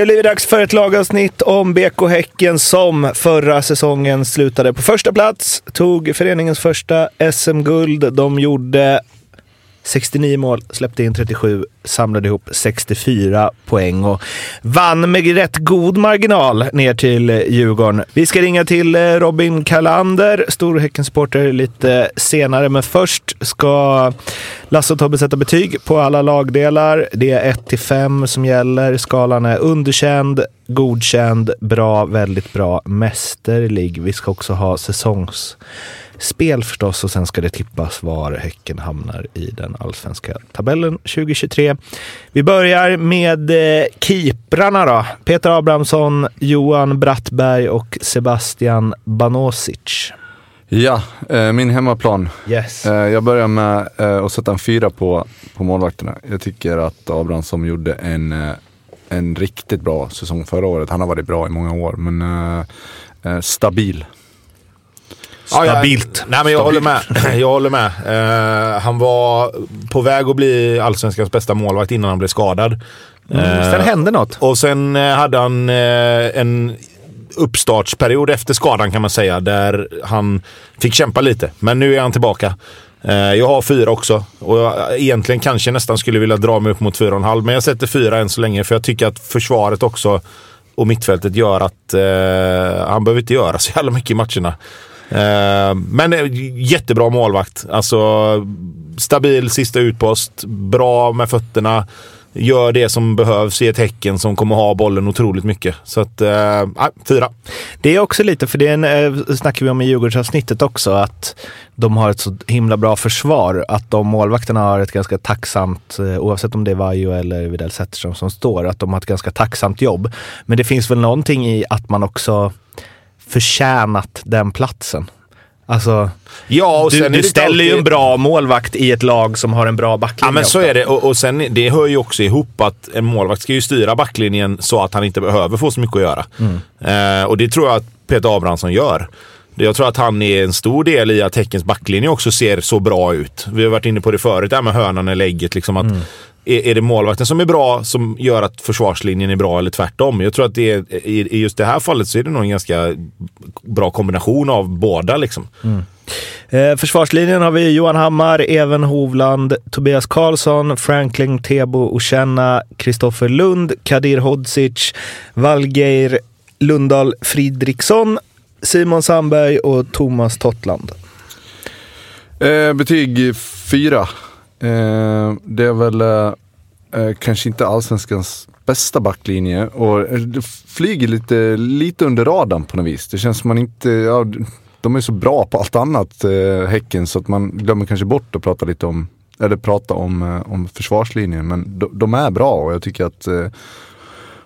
Det blir dags för ett lagavsnitt om BK Häcken som förra säsongen slutade på första plats. Tog föreningens första SM-guld. De gjorde 69 mål, släppte in 37, samlade ihop 64 poäng och vann med rätt god marginal ner till eh, Djurgården. Vi ska ringa till eh, Robin Kalander, stor Häckensupporter, lite senare. Men först ska Lasse och Tobbe sätta betyg på alla lagdelar. Det är 1 till 5 som gäller. Skalan är underkänd, godkänd, bra, väldigt bra, mästerlig. Vi ska också ha säsongs spel förstås och sen ska det tippas var Häcken hamnar i den allsvenska tabellen 2023. Vi börjar med eh, keeprarna då. Peter Abrahamsson, Johan Brattberg och Sebastian Banosic. Ja, eh, min hemmaplan. Yes. Eh, jag börjar med eh, att sätta en fyra på, på målvakterna. Jag tycker att Abrahamsson gjorde en, eh, en riktigt bra säsong förra året. Han har varit bra i många år, men eh, eh, stabil. Stabilt. Ja, jag, nej, men jag håller med. Jag håller med. Uh, han var på väg att bli allsvenskans bästa målvakt innan han blev skadad. Mm, uh, sen hände något. Och sen uh, hade han en uppstartsperiod efter skadan kan man säga, där han fick kämpa lite. Men nu är han tillbaka. Jag har fyra också och jag egentligen kanske nästan skulle vilja dra mig upp mot fyra och en halv. Men jag sätter fyra än så länge för jag tycker att försvaret också och mittfältet gör att eh, han behöver inte göra så jävla mycket i matcherna. Eh, men eh, jättebra målvakt. Alltså stabil sista utpost, bra med fötterna. Gör det som behövs i ett Häcken som kommer ha bollen otroligt mycket. Så att, eh, fyra. Det är också lite, för det är en, eh, snackar vi om i Djurgårdsavsnittet också, att de har ett så himla bra försvar. Att de målvakterna har ett ganska tacksamt, eh, oavsett om det är Vaiho eller Widell Zetterström som står, att de har ett ganska tacksamt jobb. Men det finns väl någonting i att man också förtjänat den platsen. Alltså, ja, du, du ställer alltid... ju en bra målvakt i ett lag som har en bra backlinje. Ja, men så är det. Och, och sen, det hör ju också ihop att en målvakt ska ju styra backlinjen så att han inte behöver få så mycket att göra. Mm. Eh, och det tror jag att Peter Abrahamsson gör. Jag tror att han är en stor del i att Häckens backlinje också ser så bra ut. Vi har varit inne på det förut, det här med hönan eller lägget. Liksom att mm är, är det målvakten som är bra som gör att försvarslinjen är bra eller tvärtom? Jag tror att det är, i, just det här fallet så är det nog en ganska bra kombination av båda. Liksom. Mm. Eh, försvarslinjen har vi Johan Hammar, Even Hovland, Tobias Karlsson, Franklin Tebo Ochenna, Kristoffer Lund, Kadir Hodzic, Valgeir Lundahl Fridriksson, Simon Sandberg och Thomas Tottland. Eh, betyg fyra. Eh, det är väl eh, eh, kanske inte allsvenskans bästa backlinje och eh, det flyger lite, lite under radarn på något vis. Det känns som man inte, ja, de är så bra på allt annat, eh, Häcken, så att man glömmer kanske bort att prata lite om, eller prata om, eh, om försvarslinjen. Men de, de, är bra och jag tycker att eh,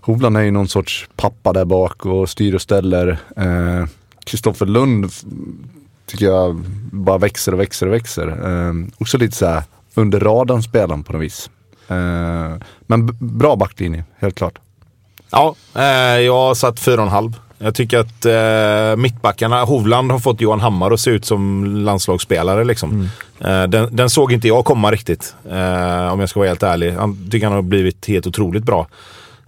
Hovland är ju någon sorts pappa där bak och styr och ställer. Eh, Kristoffer Lund tycker jag bara växer och växer och växer. Eh, också lite så här under radarn spelaren på något vis. Eh, men bra backlinje, helt klart. Ja, eh, jag har satt 4,5. Jag tycker att eh, mittbackarna, Hovland har fått Johan Hammar att se ut som landslagsspelare. Liksom. Mm. Eh, den, den, såg inte jag komma riktigt, eh, om jag ska vara helt ärlig. Han tycker han har blivit helt otroligt bra.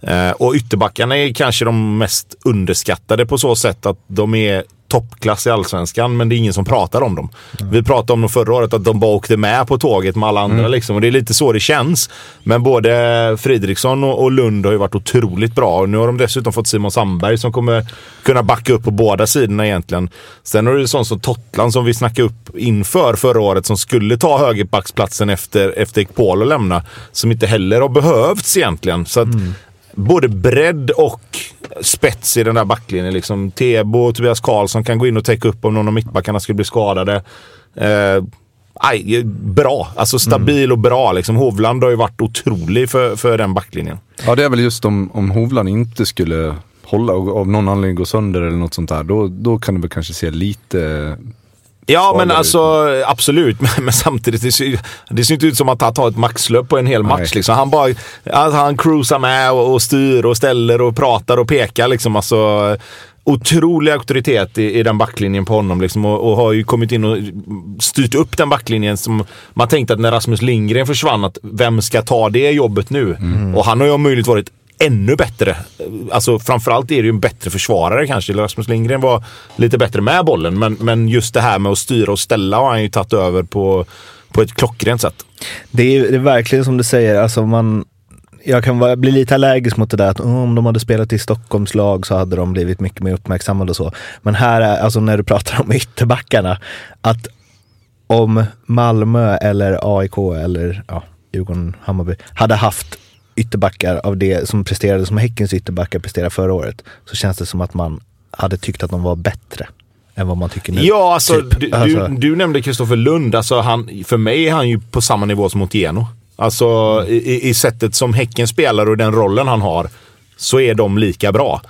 Eh, och ytterbackarna är kanske de mest underskattade på så sätt att de är toppklass i allsvenskan, men det är ingen som pratar om dem. Mm. Vi pratade om dem förra året, att de bara åkte med på tåget med alla andra. Mm. Liksom, och det är lite så det känns. Men både Fridriksson och, och, Lund har ju varit otroligt bra. Och nu har de dessutom fått Simon Sandberg som kommer kunna backa upp på båda sidorna egentligen. Sen har du sånt som Tottland som vi snackade upp inför förra året som skulle ta högerbacksplatsen efter, efter Ekpolo lämna. Som inte heller har behövts egentligen. Så att, mm både bredd och spets i den där backlinjen. Liksom. Tebo och Tobias Karlsson kan gå in och täcka upp om någon av mittbackarna skulle bli skadade. Eh, aj, bra, alltså stabil och bra. Liksom. Hovland har ju varit otrolig för, för den backlinjen. Ja, det är väl just om, om Hovland inte skulle hålla och av någon anledning gå sönder eller något sånt där. Då, då kan det väl kanske se lite Ja, men alltså absolut. Men, men samtidigt, det ser, det ser inte ut som att han tar ett maxlöp på en hel match. Nej. Liksom. Han bara att han cruisar med och, och styr och ställer och pratar och pekar. Liksom. Alltså, otrolig auktoritet i, i den backlinjen på honom. Liksom, och, och har ju kommit in och styrt upp den backlinjen som man tänkte att när Rasmus Lindgren försvann, att vem ska ta det jobbet nu? Och han har ju om möjligt varit ännu bättre. Alltså framförallt är det ju en bättre försvarare kanske. Rasmus Lindgren var lite bättre med bollen, men, men just det här med att styra och ställa har han ju tagit över på, på ett klockrent sätt. Det är, det är verkligen som du säger, alltså man, jag kan vara, bli lite allergisk mot det där att om de hade spelat i Stockholms lag så hade de blivit mycket mer uppmärksammade och så. Men här, är, alltså när du pratar om ytterbackarna, att om Malmö eller AIK eller ja, Djurgården, Hammarby hade haft ytterbackar av det som presterade som Häckens ytterbackar presterade förra året så känns det som att man hade tyckt att de var bättre än vad man tycker nu. Ja, alltså, Typ. du, Alltså. du, du nämnde Kristoffer Lund. Alltså, han, för mig är han ju på samma nivå som Otieno. Alltså i, i sättet som Häcken spelar och den rollen han har så är de lika bra.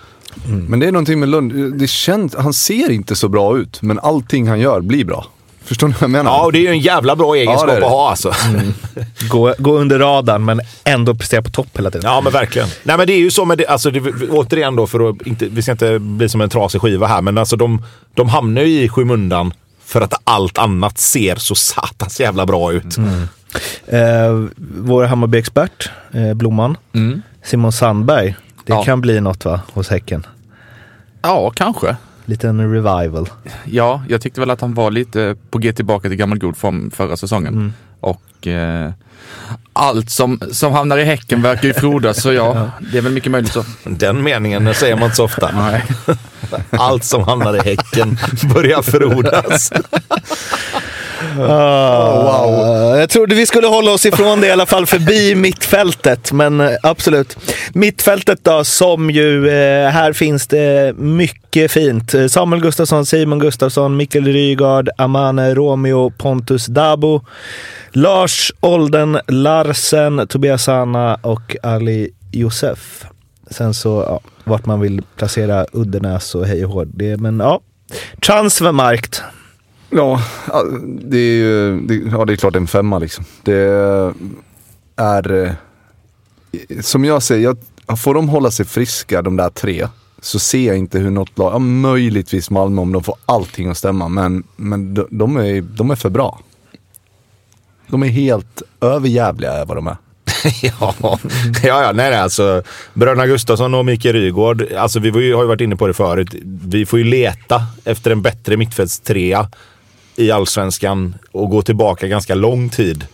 Men det är någonting med Lund, det känns, han ser inte så bra ut, men allting han gör blir bra. Förstår ni vad jag menar? Ja, och det är ju en jävla bra egenskap det. att ha alltså. Gå, gå under radarn men ändå prestera på topp hela tiden. Ja, men verkligen. Nej, men det är ju så med det, alltså, det, återigen då, för att inte, vi ska inte bli som en trasig skiva här, men alltså de, de hamnar ju i skymundan för att allt annat ser så satans jävla bra ut. Eh, vår Hammarby-expert, eh, Blomman, Simon Sandberg. Det Ja. kan bli något va, hos Häcken? Ja, kanske. Liten revival. Ja, jag tyckte väl att han var lite på G tillbaka till gammal god form förra säsongen. Och eh, allt som, som hamnar i Häcken verkar ju frodas, så ja, det är väl mycket möjligt så. Den meningen säger man inte så ofta. Nej. Allt som hamnar i Häcken börjar frodas. wow. Jag trodde vi skulle hålla oss ifrån det i alla fall förbi mittfältet, men eh, absolut. Mittfältet då, som ju, eh, här finns det mycket fint. Samuel Gustafsson, Simon Gustafsson, Mikael Rygaard, Amane Romeo, Pontus Dabo, Lars Olden Larsen, Tobias Sanna och Ali Josef. Sen så, ja, vart man vill placera Uddenäs och hej och hå, det, men ja. Transfermarkt. Ja, det är ju, det, ja det är klart en femma liksom. Det är, eh, som jag säger, jag, får de hålla sig friska de där tre, så ser jag inte hur något lag, ja, möjligtvis Malmö om de får allting att stämma, men, men de, de, är, de är för bra. De är helt överjävliga är vad de är. ja, ja, ja, nej, nej, alltså Bröderna Gustafsson och Mikael Rygaard, alltså vi ju, har ju varit inne på det förut. Vi får ju leta efter en bättre mittfältstrea i allsvenskan och gå tillbaka ganska lång tid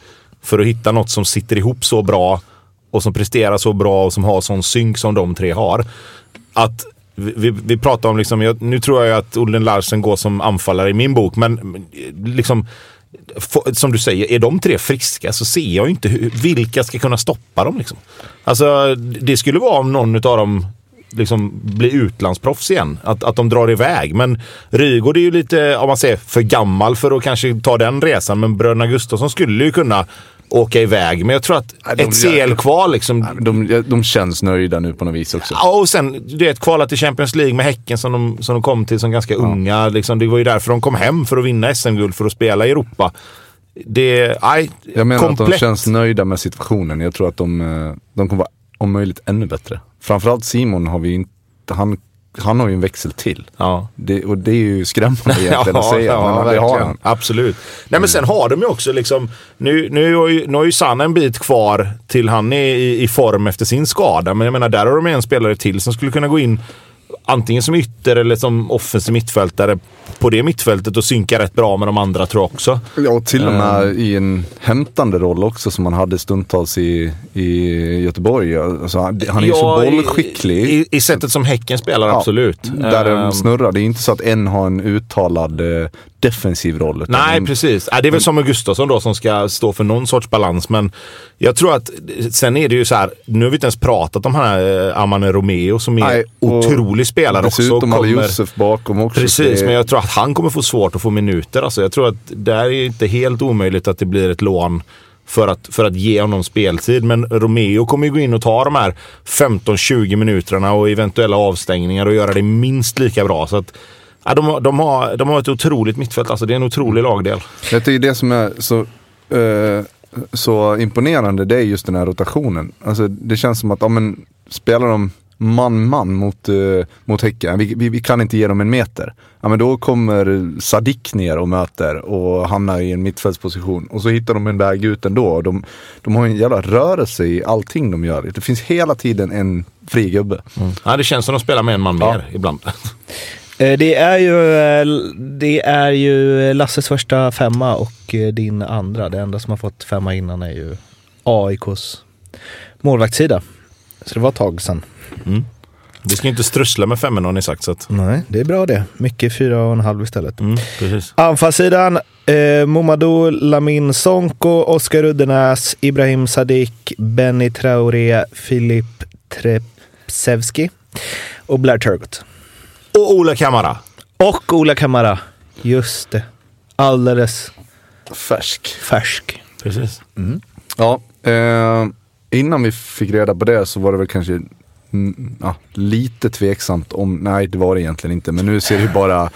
för att hitta något som sitter ihop så bra och som presterar så bra och som har sån synk som de tre har. Att vi, vi, pratar om, liksom, jag, nu tror jag att Olden Larsen går som anfallare i min bok, men eh, liksom som du säger, är de tre friska så ser jag inte hur, vilka ska kunna stoppa dem. Liksom. Alltså, det skulle vara om någon av dem liksom blir utlandsproffs igen. Att, att de drar iväg. Men Rygaard är ju lite, om man säger, för gammal för att kanske ta den resan. Men bröderna Gustafsson skulle ju kunna åka iväg. Men jag tror att de ett CL-kval liksom... De, de känns nöjda nu på något vis också. Ja, och sen du vet, kvala till Champions League med Häcken som de, som de kom till som ganska unga. Liksom, det var ju därför de kom hem för att vinna SM-guld, för att spela i Europa. Det, nej, Jag menar att de komplett. känns nöjda med situationen. Jag tror att de, eh, de kommer vara om möjligt ännu bättre. Framförallt Simon har vi inte, han, han har ju en växel till. Ja. Det, och det är ju skrämmande egentligen att säga, men det har han. Absolut. Nej men sen har de ju också liksom, nu, nu, har ju, nu har ju Sanna en bit kvar till han är i, i form efter sin skada. Men jag menar, där har de en spelare till som skulle kunna gå in antingen som ytter eller som offensiv mittfältare på det mittfältet och synka rätt bra med de andra tror jag också. Ja, och till och med i en hämtande roll också som han hade stundtals i, i Göteborg. Alltså, han är ju så Ja, i- bollskicklig. I, I sättet som Häcken spelar, Ja, absolut. Där Ehm, de snurrar. Det är inte så att en har en uttalad eh, defensiv roll. Nej, de- precis. Det är väl som med Gustafsson då som ska stå för någon sorts balans. Men jag tror att sen är det ju så här. Nu har vi inte ens pratat om han här eh, Amane Romeo som är Nej, och otrolig spelare också. Dessutom Kommer- Josef bakom också. Precis, Det- men jag tror att han kommer få svårt att få minuter. Alltså, jag tror att det är inte helt omöjligt att det blir ett lån för att, för att ge honom speltid. Men Romeo kommer ju gå in och ta de här 15-20 minuterna och eventuella avstängningar och göra det minst lika bra. Så att, ja, de, de, har, de har ett otroligt mittfält. Alltså, det är en otrolig lagdel. Jag tycker det som är så, eh, så imponerande det är just den här rotationen. Alltså, det känns som att ja, men, spelar de man-man mot, eh, mot Häcken, vi, vi, vi kan inte ge dem en meter. Ja, men då kommer Sadik ner och möter och hamnar i en mittfältsposition. Och så hittar de en väg ut ändå. De, de har en jävla rörelse i allting de gör. Det finns hela tiden en fri gubbe. Ja, det känns som de spelar med en man Ja. mer ibland. Eh, Det är, ju, eh, det är ju Lasses första femma och eh, din andra. Det enda som har fått femma innan är ju AIKs målvaktssida. Så det var ett tag sedan. Vi ska inte strössla med femmorna har ni sagt. Så att, Nej, det är bra det. Mycket fyra och en halv istället. mm, precis. Anfallssidan, eh, Momadou Lamin Sonko, Oskar Uddenäs, Ibrahim Sadik, Benny Traoré, Filip Trepsevski och Blair Turgott. Och Ola Kamara. Och Ola Kamara. Just det. Alldeles Färsk. färsk. Precis. Ja, eh, innan vi fick reda på det så var det väl kanske mm, ja, lite tveksamt om, nej det var det egentligen inte, men nu ser det ju bara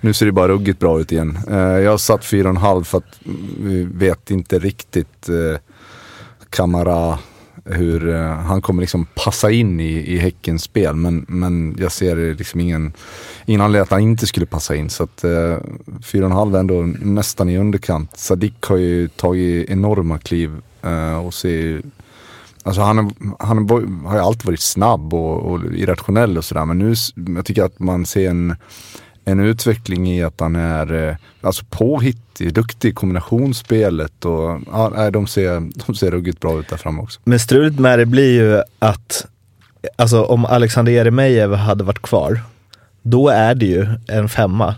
nu ser det bara ruggigt bra ut igen. Eh, jag har satt 4,5 för att mm, vi vet inte riktigt eh, Kamara hur eh, han kommer liksom passa in i, i Häckens spel. Men, men jag ser liksom ingen, ingen anledning att han inte skulle passa in. Så att eh, 4,5 är ändå nästan i underkant. Sadik har ju tagit enorma kliv eh, och ser Alltså han, han har ju alltid varit snabb och, och irrationell och sådär. Men nu, jag tycker att man ser en, en utveckling i att han är eh, alltså påhittig, duktig i kombinationsspelet och ja, de, ser, de ser ruggigt bra ut där framme också. Men strulet med det blir ju att alltså, om Alexander Jeremejeff hade varit kvar, då är det ju en femma.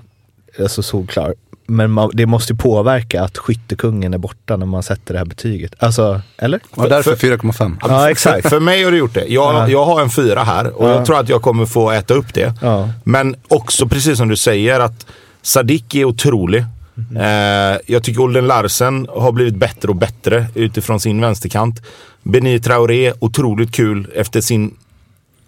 Alltså solklar. Men man, det måste ju påverka att skyttekungen är borta när man sätter det här betyget. Alltså, eller? Ja, därför för- 4,5. Ja, exakt. För, mig har det gjort det. Jag, Ja. jag har en fyra här och Ja. jag tror att jag kommer få äta upp det. Ja. Men också precis som du säger att Sadik är otrolig. Eh, jag tycker Olden Larsen har blivit bättre och bättre utifrån sin vänsterkant. Beni Traoré, otroligt kul efter sin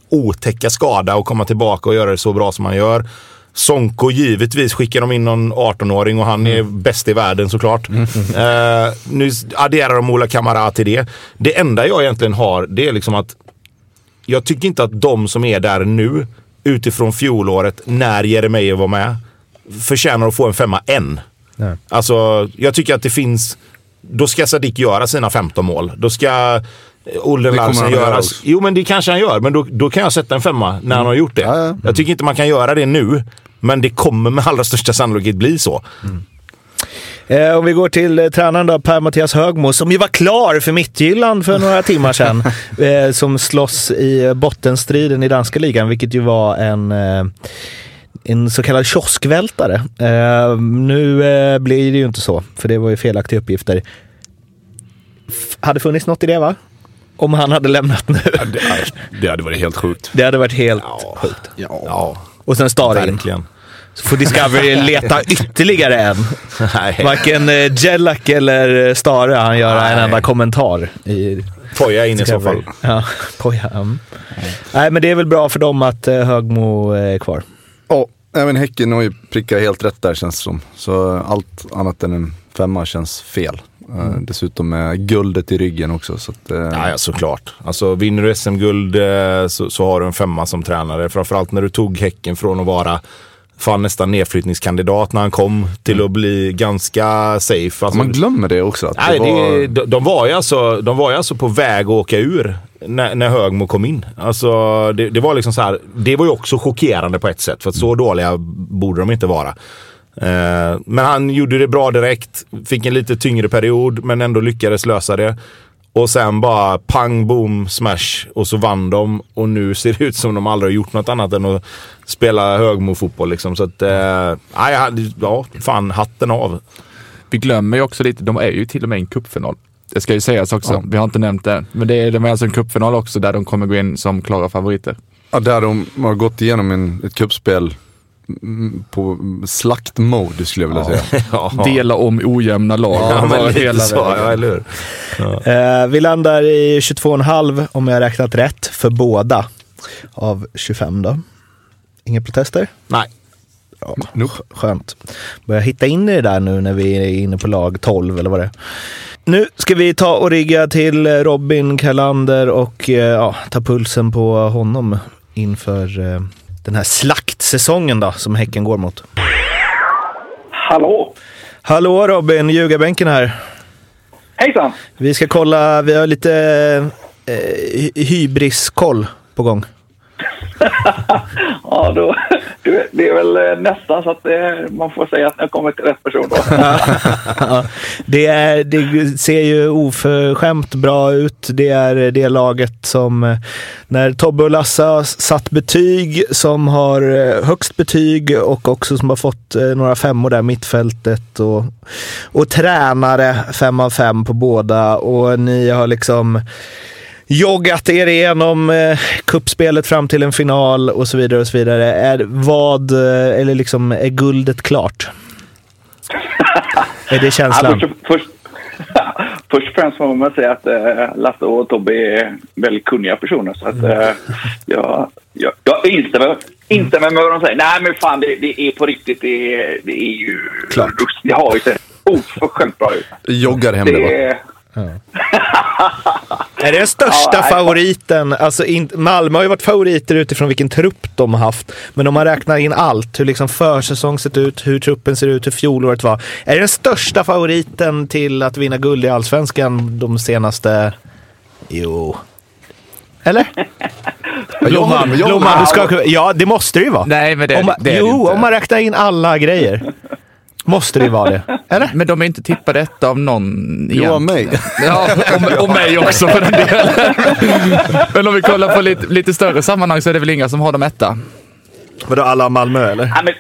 otäcka skada och komma tillbaka och göra det så bra som han gör. Sonko givetvis skickar de in någon 18-åring och han är bäst i världen såklart. Eh, nu adderar de Ola Kamara till det. Det enda jag egentligen har det är liksom att jag tycker inte att de som är där nu utifrån fjolåret när Jeremejeff var med förtjänar att få en femma än. Nej. Alltså, jag tycker att det finns... Då ska Sadik göra sina 15 mål. Då ska Det kommer Larsen göra. Jo, men det kanske han gör. Men då, då kan jag sätta en femma när han har gjort det. Ja, ja. Jag tycker inte man kan göra det nu. Men det kommer med allra största sannolikhet bli så. Eh, om vi går till eh, tränaren då, Per-Mattias Högmo, som ju var klar för Midtjylland för några timmar sedan. Eh, som slåss i bottenstriden i danska ligan, vilket ju var en eh, en så kallad kioskvältare. Eh, nu eh, blir det ju inte så, för det var ju felaktiga uppgifter. F- hade funnits något i det va? Om han hade lämnat nu. Det, det hade varit helt sjukt. Det hade varit helt sjukt. Ja, Och sen Star in. verkligen. Så får Discovery leta ytterligare en. Nej, Varken eh, Jellak eller Stare han göra en Nej. enda kommentar i Poja in i så fall. Ja, poja. Mm. Nej, men det är väl bra för dem att eh, Högmo är kvar. Ja, även Häcken har ju prickat helt rätt där känns det som. Så allt annat än en femma känns fel. Eh, dessutom med guldet i ryggen också. Så att, eh, Ja, ja, såklart. Alltså, vinner du SM-guld eh, så, så har du en femma som tränare. Framförallt när du tog Häcken från att vara fan nästan nedflyttningskandidat när han kom till att bli ganska safe. Alltså, man glömmer det också. Nej, det var, det, de, de, var ju alltså, de var ju alltså på väg att åka ur när, när Högmo kom in. Alltså, det, det var liksom så här, det var ju också chockerande på ett sätt. För att så dåliga borde de inte vara. Eh, men han gjorde det bra direkt. Fick en lite tyngre period, men ändå lyckades lösa det. Och sen bara pang, boom, smash. Och så vann de och nu ser det ut som de aldrig har gjort något annat än att spela högmo-fotboll. Liksom. Så att, eh, ja, fan hatten av. Vi glömmer ju också lite, de är ju till och med i en cupfinal. Det ska ju sägas också. Ja. Vi har inte nämnt det. Men det är, de är alltså en cupfinal också där de kommer gå in som klara favoriter. Ja, där de har gått igenom en, ett kuppspel på slaktmode skulle jag vilja säga. Ja. Dela om ojämna lag. Ja, men hela så, ja, eller hur? Ja. Eh, vi landar i 22,5 om jag räknat rätt för båda av 25 då. Inga protester? Nej. Ja, nope. Skönt. Börja hitta in i det där nu när vi är inne på lag 12 eller vad det är. Nu ska vi ta och rigga till Robin Kalander och eh, ja, ta pulsen på honom inför eh, den här slaktsäsongen då, som Häcken går mot. Hallå! Hallå Robin, ljugarbänken här. Hejsan! Vi ska kolla, vi har lite eh, hybriskoll på gång. ja, då, det är väl eh, nästan så att det, man får säga att jag kommer till rätt person då. det, är, det ser ju oförskämt bra ut. Det är det laget som, eh, när Tobbe och Lasse har satt betyg, som har eh, högst betyg och också som har fått några femmor där mittfältet och, och tränare fem av fem på båda och ni har liksom joggat er igenom eh, kuppspelet fram till en final och så vidare. och så vidare. Är, vad, eh, eller liksom, är guldet klart? är det känslan? Ja, först, först, först och främst får man säga att eh, Lasse och Tobbe är väldigt kunniga personer. Så att, eh, jag, jag, jag instämmer, instämmer med vad de säger. Nej men fan det, det är på riktigt. Det är, det är ju... Klart. Det har ju sett oförskämt bra ut. Joggar hem det, va? är det den största ja, favoriten? Alltså in, Malmö har ju varit favoriter utifrån vilken trupp de har haft. Men om man räknar in allt, hur liksom försäsong sett ut, hur truppen ser ut, hur fjolåret var. Är det den största favoriten till att vinna guld i Allsvenskan de senaste... Jo. Eller? Blomman, Blomman, du ska... Ja, det måste det ju vara. Nej, men det, om man, det är Jo, det inte. om man räknar in alla grejer. Måste det vara det? Eller? Men de är inte tippade ett av någon Jo, av mig. Ja, och, och mig också för den delen. Men om vi kollar på lite, lite större sammanhang så är det väl inga som har dem etta? Vadå, alla Malmö eller? Ja, men,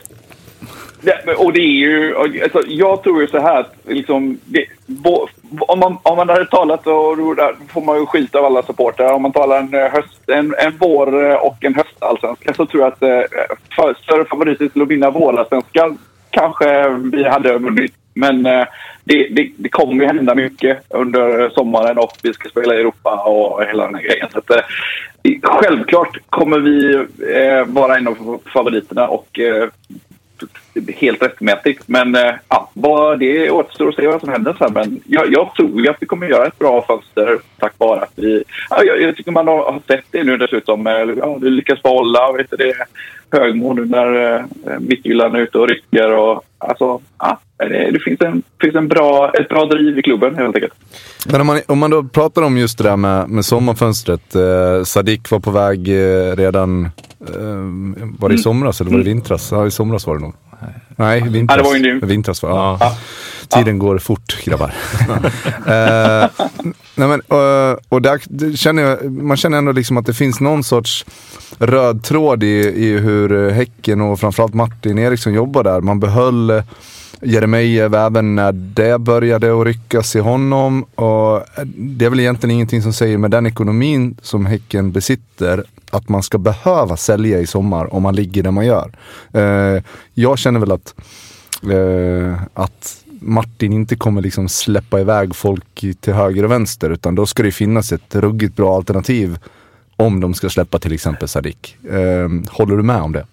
det, och det är ju, alltså, jag tror ju så här att liksom, det, bo, om, man, om man hade talat och då får man ju skit av alla supportrar. Om man talar en, höst, en, en vår och en höstallsvenska så tror jag att eh, för, större favoriter till att vinna vårallsvenskan kanske vi hade vunnit. Men eh, det, det, det kommer ju hända mycket under sommaren och vi ska spela i Europa och hela den här grejen. Så att, eh, självklart kommer vi eh, vara en av favoriterna och eh, helt rättmätigt. Men eh, ja, vad det återstår att se vad som händer sen. Men jag, jag tror att vi kommer göra ett bra fönster tack vare att vi... Ja, jag, jag tycker man har sett det nu dessutom. Eh, ja, vi lyckas behålla vet du, det, nu när eh, Midtjylland är ute och rycker. Och, alltså, ja, det, det, finns, en, finns en bra, ett bra driv i klubben helt enkelt. Men om man, om man då pratar om just det där med, med sommarfönstret. Eh, Sadik var på väg eh, redan, var det i somras eller var det vintras? Ja, i somras var det nog. Nej, vintras. Ja, det var ju nu. Vintras var ja. ja. Tiden går fort grabbar. eh, nej men, och, och där känner jag, man känner ändå liksom att det finns någon sorts röd tråd i, i hur Häcken och framförallt Martin Eriksson jobbar där. Man behöll Jeremejeff även när det började att ryckas i honom. Och det är väl egentligen ingenting som säger med den ekonomin som Häcken besitter att man ska behöva sälja i sommar om man ligger där man gör. Eh, jag känner väl att, eh, att Martin inte kommer liksom släppa iväg folk till höger och vänster utan då ska det finnas ett ruggigt bra alternativ om de ska släppa till exempel Sadik. Eh, håller du med om det?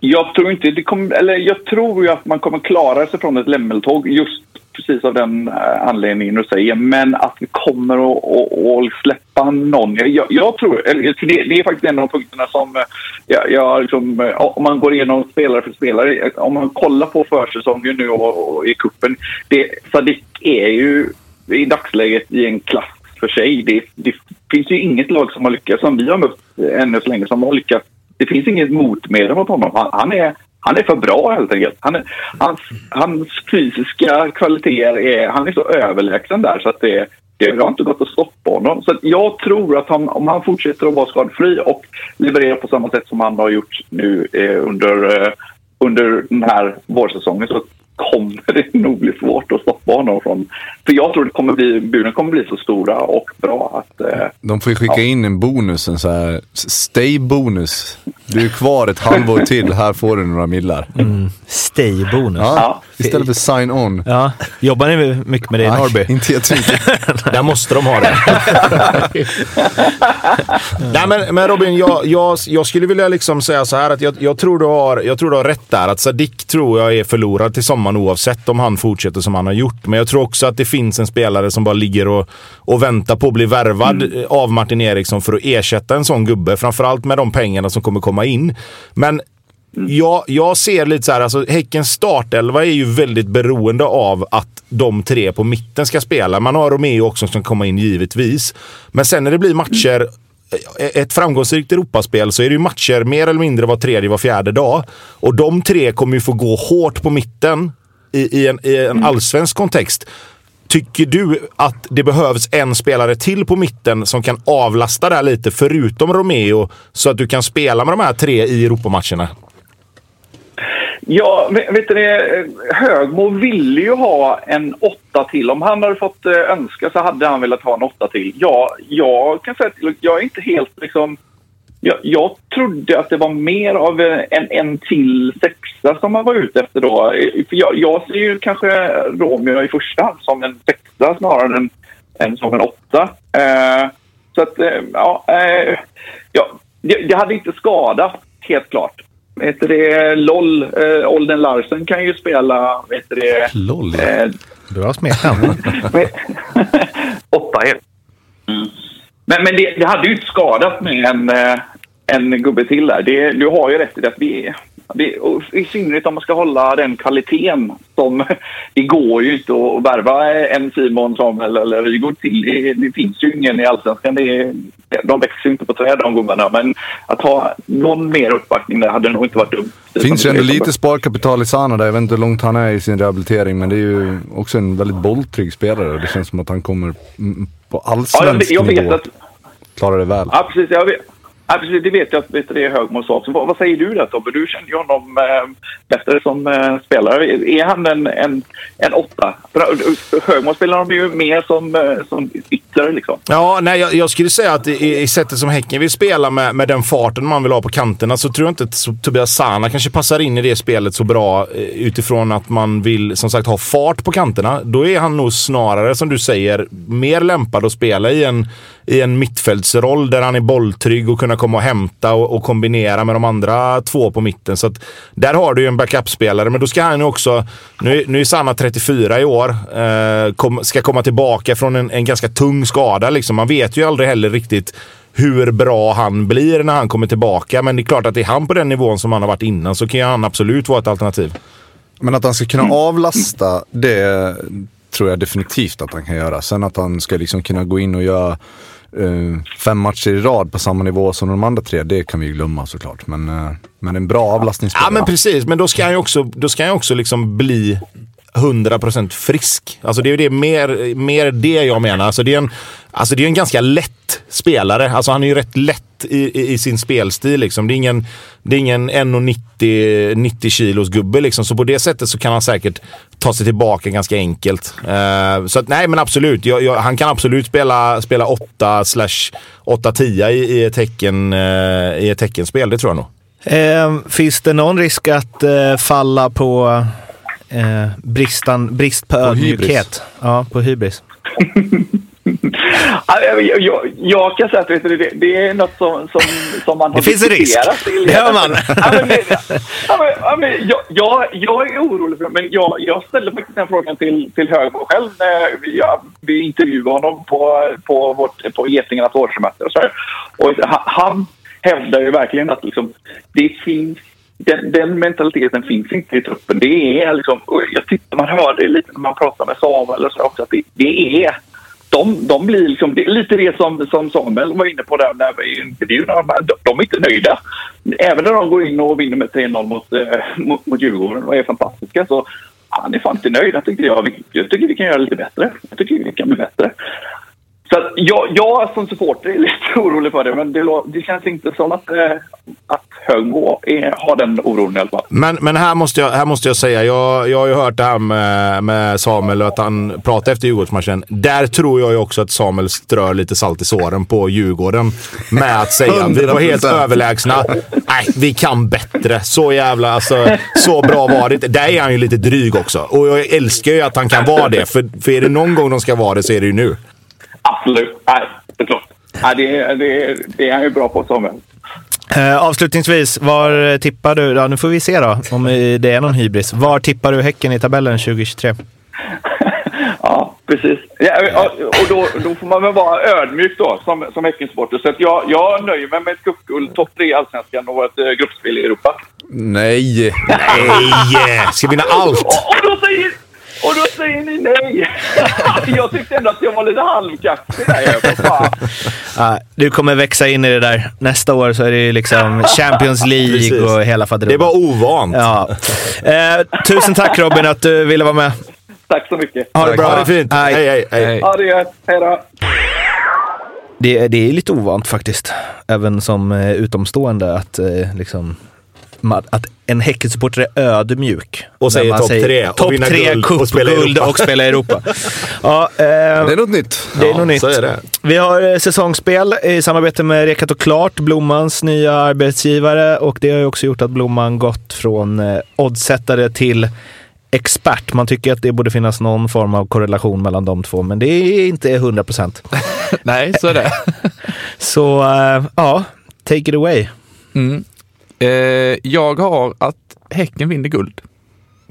Jag tror inte det kommer, eller jag tror ju att man kommer klara sig från ett lämmeltåg just precis av den eh, anledningen du säger. Men att vi kommer att, att, att släppa någon. Jag, jag tror, eller, det, det, är faktiskt en av de punkterna som eh, jag, jag liksom, eh, om man går igenom spelare för spelare. Om man kollar på försäsongen nu och, och i kuppen. Det, Sadik är ju i dagsläget i en klass för sig. Det, det finns ju inget lag som har lyckats, som vi har mött ännu så länge, som har lyckats det finns inget motmedel mot honom. Han, han, är, han är för bra helt enkelt. Han är, hans, hans fysiska kvaliteter är, han är så överlägsen där så att det, det har inte gått att stoppa honom. Så att jag tror att han, om han fortsätter att vara skadefri och leverera på samma sätt som han har gjort nu eh, under, eh, under den här vårsäsongen så kommer det nog bli svårt att stoppa honom från... För jag tror det kommer bli, buren kommer bli så stora och bra att... Eh, De får ju skicka Ja. in en bonus, en så här stay-bonus. Du är kvar ett halvår till, här får du några millar. Stay-bonus. Ja, Ja. istället för sign-on. Ja. Jobbar ni mycket med det i Norrby? inte jättemycket. Där måste de ha det. Nej, men, men Robin, jag, jag, jag skulle vilja liksom säga så här att jag, jag, tror du har, jag tror du har rätt där. Att Sadik tror jag är förlorad till sommaren oavsett om han fortsätter som han har gjort. Men jag tror också att det finns en spelare som bara ligger och, och väntar på att bli värvad eh, av Martin Eriksson för att ersätta en sån gubbe. Framförallt med de pengarna som kommer komma in. Men jag, jag ser lite så här, alltså Häckens startelva är ju väldigt beroende av att de tre på mitten ska spela. Man har Romeo också som kommer in givetvis. Men sen när det blir matcher, ett framgångsrikt Europaspel, så är det ju matcher mer eller mindre var tredje, var fjärde dag. Och de tre kommer ju få gå hårt på mitten i, i, en, i en allsvensk kontext. Tycker du att det behövs en spelare till på mitten som kan avlasta där lite, förutom Romeo, så att du kan spela med de här tre i Europamatcherna? Ja, vet vet du det? Högmo ville ju ha en åtta till. Om han hade fått eh, önska så hade han velat ha en åtta till. Ja, jag kan säga att jag är inte helt liksom... Jag, jag trodde att det var mer av eh, en, en till sexa som man var ute efter då. För jag, jag ser ju kanske Romeo i första hand som en sexa snarare än, än som en åtta. Eh, så att, eh, ja, eh, ja det, det hade inte skadat, helt klart. Heter det LOL, eh, Olden Larsen kan ju spela, du det, LOL. eh, Bra smeknamn. men- åtta helt. Mm. Men, men det, det hade ju inte skadat med en, eh, en gubbe till där. Det, du har ju rätt i det. att Vi, vi, I synnerhet om man ska hålla den kvaliteten som... Det går ju inte att värva en Simon, Samuel eller Rygaard till. Det, det finns ju ingen i Allsvenskan. Det, de växer ju inte på träd de gubbarna. Men att ha någon mer uppbackning där hade nog inte varit dumt. Det finns ju ändå lite sparkapital i Sana där. Jag vet inte hur långt han är i sin rehabilitering, men det är ju också en väldigt bolltrygg spelare. Det känns som att han kommer mm, på Ja, jag, allsvensk jag vet nivå. att... Klarar det väl. Ja, precis. Jag vet, ja, precis det vet jag att det är Högmo sa. Vad, vad säger du där Tobbe? Du känner ju honom eh, bättre som eh, spelare. Är han en, en, en åtta? Eh, Högmo spelar de ju mer som, eh, som ytter liksom. Ja, nej, jag, jag skulle säga att i, i sättet som Häcken vill spela med, med den farten man vill ha på kanterna så tror jag inte att Tobias Sana kanske passar in i det spelet så bra eh, utifrån att man vill som sagt ha fart på kanterna. Då är han nog snarare, som du säger, mer lämpad att spela i en, i en mittfältsroll där han är bolltrygg och kunna komma och hämta och, och kombinera med de andra två på mitten. Så att där har du ju en backup-spelare, men då ska han ju också... Nu, nu är Sanna 34 i år. Eh, kom, ska komma tillbaka från en, en ganska tung skada. Liksom. Man vet ju aldrig heller riktigt hur bra han blir när han kommer tillbaka. Men det är klart att är han på den nivån som han har varit innan så kan ju han absolut vara ett alternativ. Men att han ska kunna avlasta, det tror jag definitivt att han kan göra. Sen att han ska liksom kunna gå in och göra uh, fem matcher i rad på samma nivå som de andra tre, det kan vi ju glömma såklart. Men, uh, men en bra avlastningsspelare. Ja, men precis. Men då ska han ju också, då ska han också liksom bli 100% frisk. Alltså det är ju det, mer, mer det jag menar. Alltså det, är en, alltså det är en ganska lätt spelare. Alltså han är ju rätt lätt i, i, i sin spelstil. Liksom. Det är ingen, det är ingen 1,90 90 kilos gubbe. Liksom. Så på det sättet så kan han säkert ta sig tillbaka ganska enkelt. Eh, så att, nej, men absolut. Jag, jag, han kan absolut spela, spela 8 slash 8-10 i, i ett tecken, eh, i ett teckenspel. Det tror jag nog. Eh, finns det någon risk att eh, falla på eh, bristan, brist på, ödmjukhet? hybris. Ja, på hybris. Ja, Jag, jag, jag, jag kan säga att vet du, det, det är något som, som, som man har Det finns en risk. diskuterat Det hör man. Ja, men, ja, men, ja, men, jag, jag, jag är orolig för det, men jag, jag ställde faktiskt den frågan till, till Högmo själv när vi, ja, vi intervjuade honom på, på, vårt, på Getingarnas årsmöte. Och, så och han, hävdar ju verkligen att liksom, det finns den, den mentaliteten finns inte i truppen. Det är liksom, jag tyckte man hörde lite när man pratade med Samuel och så också, att det, det är de, de blir liksom, det är lite det som, som Samuel var inne på där, där i intervjun. De, de är inte nöjda. Även när de går in och vinner med 3-0 mot, eh, mot, mot Djurgården och är fantastiska så han är fan inte nöjd. Jag tycker, jag, jag tycker vi kan göra lite bättre. Jag tycker vi kan bli bättre. Så att jag, jag som supporter är lite orolig för det, men det, det känns inte som att, eh, att Högmo är, har den oron i alla fall. Men, men här, måste jag, här måste jag säga, jag, jag har ju hört det här med, med Samuel, att han pratade efter Djurgårdsmatchen. Där tror jag ju också att Samuel strör lite salt i såren på Djurgården. Med att säga vi var helt 100%. överlägsna. Nej, vi kan bättre. Så jävla, alltså, så bra var det. Där är han ju lite dryg också. Och jag älskar ju att han kan vara det. För, för är det någon gång de ska vara det så är det ju nu. Absolut. Nej, det är klart. Nej, det, det, det är han ju bra på, Samuel. Eh, avslutningsvis, var tippar du, ja nu får vi se då om det är någon hybris. Var tippar du Häcken i tabellen 2023? Ja, precis. Ja, ja, och då, då får man väl vara ödmjuk då som, som Häckensupporter. Så att jag, jag nöjer mig med ett cupguld, topp tre i Allsvenskan och ett eh, gruppspel i Europa. Nej! Nej! Ska vinna allt! Och, och, då säger, och då säger ni nej! jag tyckte ändå att jag var lite halvkaxig där. Ja, du kommer växa in i det där. Nästa år så är det ju liksom Champions League Precis. och hela Det faderullan. var ovant. Ja. Eh, tusen tack Robin att du ville vara med. Tack så mycket. Ha det bra. Ha det fint. Hej. hej, hej. hej. Hej. Ha det gött. Hej då. Det, det är lite ovant faktiskt, även som eh, utomstående, att, eh, liksom, att en Häckensupporter är ödmjuk. Och säger topp tre Topp vinna tre, cupguld Europa. och spela i Europa. ja, eh, Det är något nytt. det är Ja, nog nytt. så är det. Vi har eh, säsongsspel i samarbete med Rekat och Klart, Blommans nya arbetsgivare. Och det har ju också gjort att Blomman gått från eh, oddsättare till expert. Man tycker att det borde finnas någon form av korrelation mellan de två, men det är inte 100 procent. Nej, så är det. Så eh, ja, take it away. Mm. Eh, jag har att Häcken vinner guld.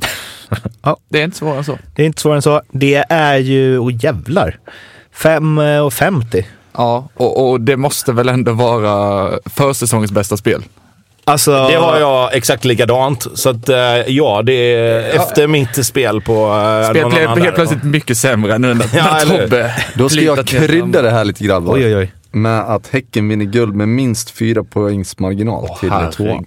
Ja. Det är inte svårare än så. Det är inte svårare än så. Det är ju, oh jävlar, 5,50. Ja, och, och det måste väl ändå vara försäsongens bästa spel. Alltså, Det har jag exakt likadant. Så att, eh, ja, det är efter mitt spel på... Uh, Spelet blev helt plötsligt mycket sämre nu när, Ja, när? Tobbe Då ska jag krydda det här lite grabbar. Oj, oj, oj. Med att Häcken vinner guld med minst fyra poängs marginal till tvåan.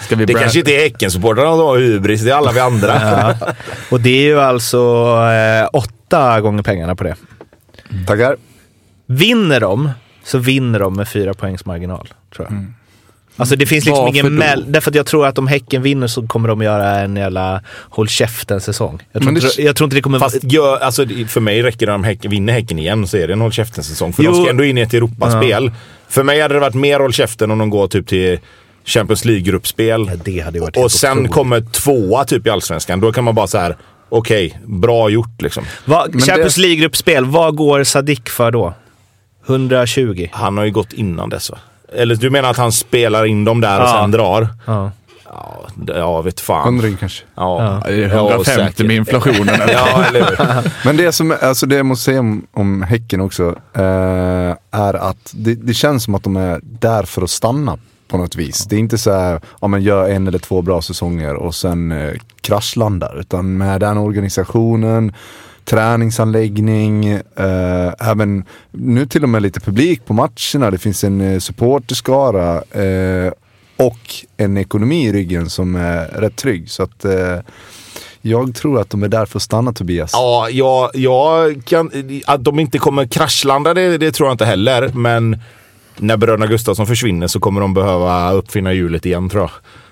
Ska vi Det kanske inte är Häckensupportrarna som har hybris, det är alla vi andra. Ja. Och det är ju alltså eh, åtta gånger pengarna på det. Tackar. Vinner de, så vinner de med fyra poängs marginal, tror jag. Alltså det finns liksom Varför ingen mell... Därför att jag tror att om Häcken vinner så kommer de göra en jävla håll käften-säsong. Jag, tror inte- jag tror inte det kommer... Fast gör, alltså, för mig räcker det om häcken, vinner Häcken igen så är det en håll käften-säsong. För Jo. de ska ändå in i ett Europaspel. För mig hade det varit mer håll käften om de går typ till Champions League-gruppspel. Ja, Och sen otroligt. kommer tvåa typ i Allsvenskan. Då kan man bara så här: okej, bra gjort liksom. Va, Champions League-gruppspel, vad går Sadik för då? 120? Han har ju gått innan dess va? Eller du menar att han spelar in dem där och Ja. sen drar? Ja. Ja, ja vet fan. Hundring kanske. Ja, Ja, 150 säkert. med inflationen. Ja, eller hur? Men det som alltså det jag måste säga om, om Häcken också eh, är att det, det känns som att de är där för att stanna på något vis. Det är inte så här, ja men gör en eller två bra säsonger och sen eh, kraschlandar. Utan med den organisationen, träningsanläggning, eh, även nu till och med lite publik på matcherna. Det finns en eh, supporterskara eh, och en ekonomi i ryggen som är rätt trygg. Så att eh, jag tror att de är där för att stanna Tobias. Ja, jag, jag kan, att de inte kommer kraschlanda det, det tror jag inte heller. Men när bröderna Gustafsson försvinner så kommer de behöva uppfinna hjulet igen tror jag.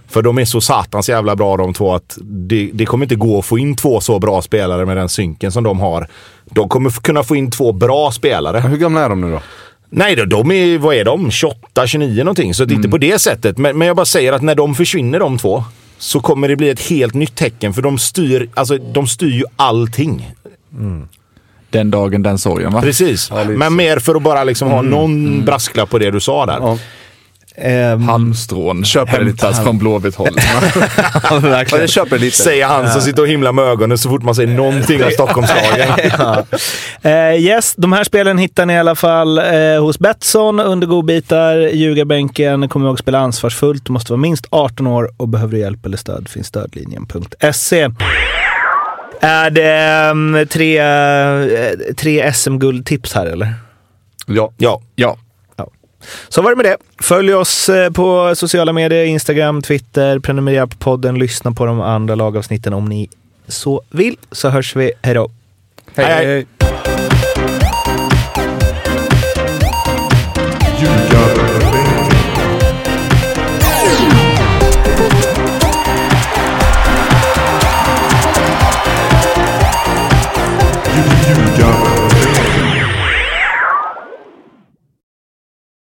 För de är så satans jävla bra de två att det, det kommer inte gå att få in två så bra spelare med den synken som de har. De kommer kunna få in två bra spelare. Hur gamla är de nu då? Nej, då, de är, vad är de? 28, 29 någonting. Så att inte på det sättet. Men, men jag bara säger att när de försvinner de två så kommer det bli ett helt nytt tecken. För de styr, alltså, de styr ju allting. Den dagen, den sorgen va? Precis. lite men mer för att bara liksom ha någon brasklapp på det du sa där. Ja. Ehm, Halmstrån Köper det lite hämtas här. från Blåvitt håll. ja, verkligen. jag köper lite. Säger han som sitter och himlar med ögonen så fort man säger någonting om Stockholmslagen. ja. Eh, yes, de här spelen hittar ni i alla fall eh, hos Betsson under godbitar. Ljugarbänken. Kom ihåg att spela ansvarsfullt. Du måste vara minst 18 år och behöver du hjälp eller stöd finns stödlinjen.se. Är det um, tre, eh, tre SM-guldtips här eller? Ja. Ja. ja. Så var det med det. Följ oss eh, på sociala medier, Instagram, Twitter, prenumerera på podden, lyssna på de andra lagavsnitten om ni så vill. Så hörs vi. Hej då! Hej, hej.